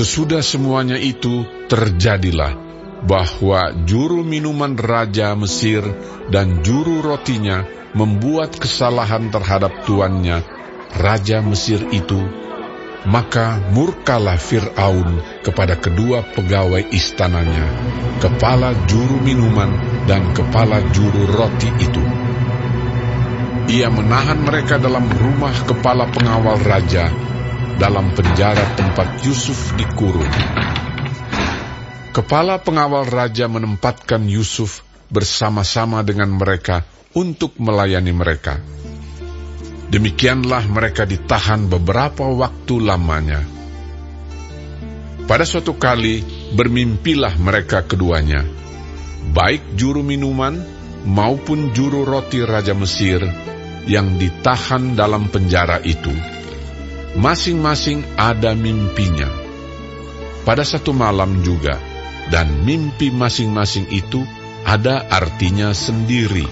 Sesudah semuanya itu terjadilah bahwa juru minuman Raja Mesir dan juru rotinya membuat kesalahan terhadap tuannya, Raja Mesir itu. Maka murkalah Fir'aun kepada kedua pegawai istananya, kepala juru minuman dan kepala juru roti itu. Ia menahan mereka dalam rumah kepala pengawal raja, dalam penjara tempat Yusuf dikurung. Kepala pengawal raja menempatkan Yusuf bersama-sama dengan mereka untuk melayani mereka. Demikianlah mereka ditahan beberapa waktu lamanya. Pada suatu kali bermimpilah mereka keduanya, baik juru minuman maupun juru roti Raja Mesir yang ditahan dalam penjara itu. Masing-masing ada mimpinya. Pada satu malam juga, dan mimpi masing-masing itu ada artinya sendiri.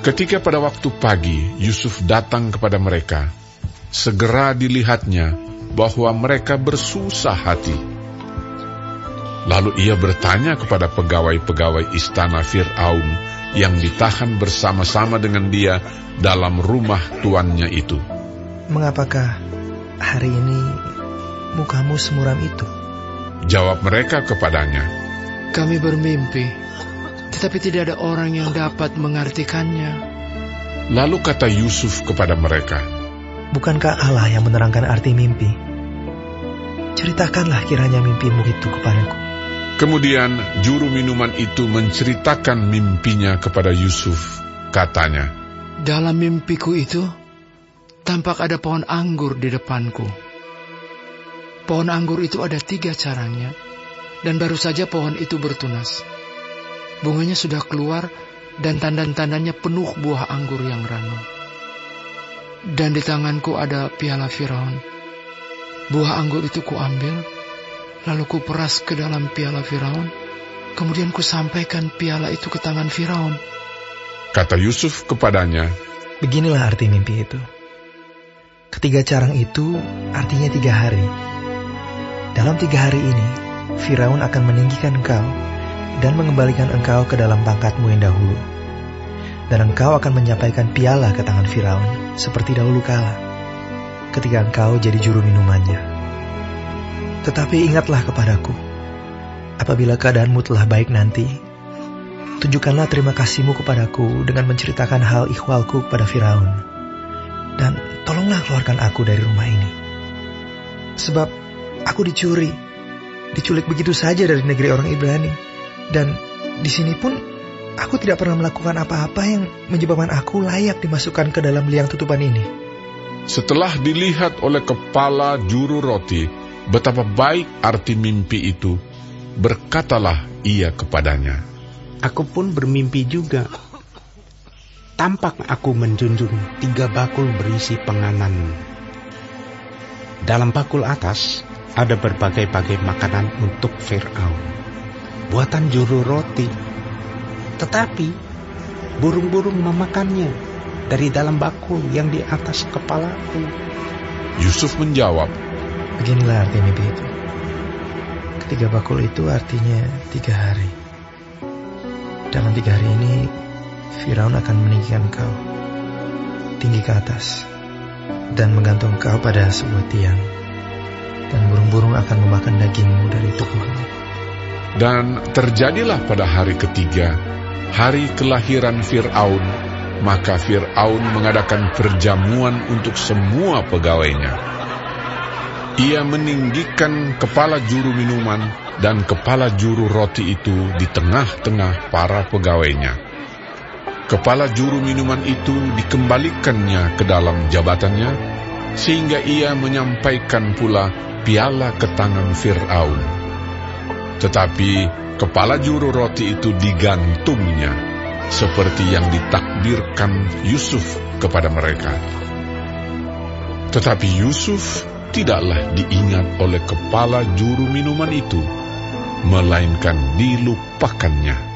Ketika pada waktu pagi Yusuf datang kepada mereka, segera dilihatnya bahwa mereka bersusah hati. Lalu ia bertanya kepada pegawai-pegawai istana Fir'aun yang ditahan bersama-sama dengan dia dalam rumah tuannya itu. Mengapakah hari ini mukamu semuram itu? Jawab mereka kepadanya, Kami bermimpi, tetapi tidak ada orang yang dapat mengartikannya. Lalu kata Yusuf kepada mereka, Bukankah Allah yang menerangkan arti mimpi? Ceritakanlah kiranya mimpimu itu kepadaku. Kemudian juru minuman itu menceritakan mimpinya kepada Yusuf. Katanya, Dalam mimpiku itu, tampak ada pohon anggur di depanku. Pohon anggur itu ada tiga carangnya, dan baru saja pohon itu bertunas. Bunganya sudah keluar, dan tandan-tandanya penuh buah anggur yang ranum. Dan di tanganku ada piala Firaun. Buah anggur itu kuambil, lalu kuperas ke dalam piala Firaun, kemudian kusampaikan piala itu ke tangan Firaun. Kata Yusuf kepadanya, Beginilah arti mimpi itu. Ketiga carang itu artinya tiga hari. Dalam tiga hari ini, Firaun akan meninggikan engkau dan mengembalikan engkau ke dalam pangkatmu yang dahulu. Dan engkau akan menyampaikan piala ke tangan Firaun seperti dahulu kala, ketika engkau jadi juru minumannya. Tetapi ingatlah kepadaku, apabila keadaanmu telah baik nanti, tunjukkanlah terima kasihmu kepadaku dengan menceritakan hal ikhwalku kepada Firaun. Dan tolonglah keluarkan aku dari rumah ini. Sebab Aku dicuri, diculik begitu saja dari negeri orang Ibrani. Dan di sini pun aku tidak pernah melakukan apa-apa yang menyebabkan aku layak dimasukkan ke dalam liang tutupan ini. Setelah dilihat oleh kepala juru roti, betapa baik arti mimpi itu, berkatalah ia kepadanya. Aku pun bermimpi juga. Tampak aku menjunjung tiga bakul berisi penganan. Dalam bakul atas ada berbagai-bagai makanan untuk Fir'aun, buatan juru roti. Tetapi burung-burung memakannya dari dalam bakul yang di atas kepalaku. Yusuf menjawab, Beginilah arti mimpi itu. Ketiga bakul itu artinya tiga hari. Dalam tiga hari ini, Firaun akan meninggikan kau tinggi ke atas dan menggantung kau pada sebuah tiang dan burung-burung akan memakan dagingmu dari tubuhmu. Dan terjadilah pada hari ketiga, hari kelahiran Fir'aun, maka Fir'aun mengadakan perjamuan untuk semua pegawainya. Ia meninggikan kepala juru minuman dan kepala juru roti itu di tengah-tengah para pegawainya. Kepala juru minuman itu dikembalikannya ke dalam jabatannya, sehingga ia menyampaikan pula piala ke tangan Fir'aun. Tetapi kepala juru roti itu digantungnya, seperti yang ditakdirkan Yusuf kepada mereka. Tetapi Yusuf tidaklah diingat oleh kepala juru minuman itu, melainkan dilupakannya.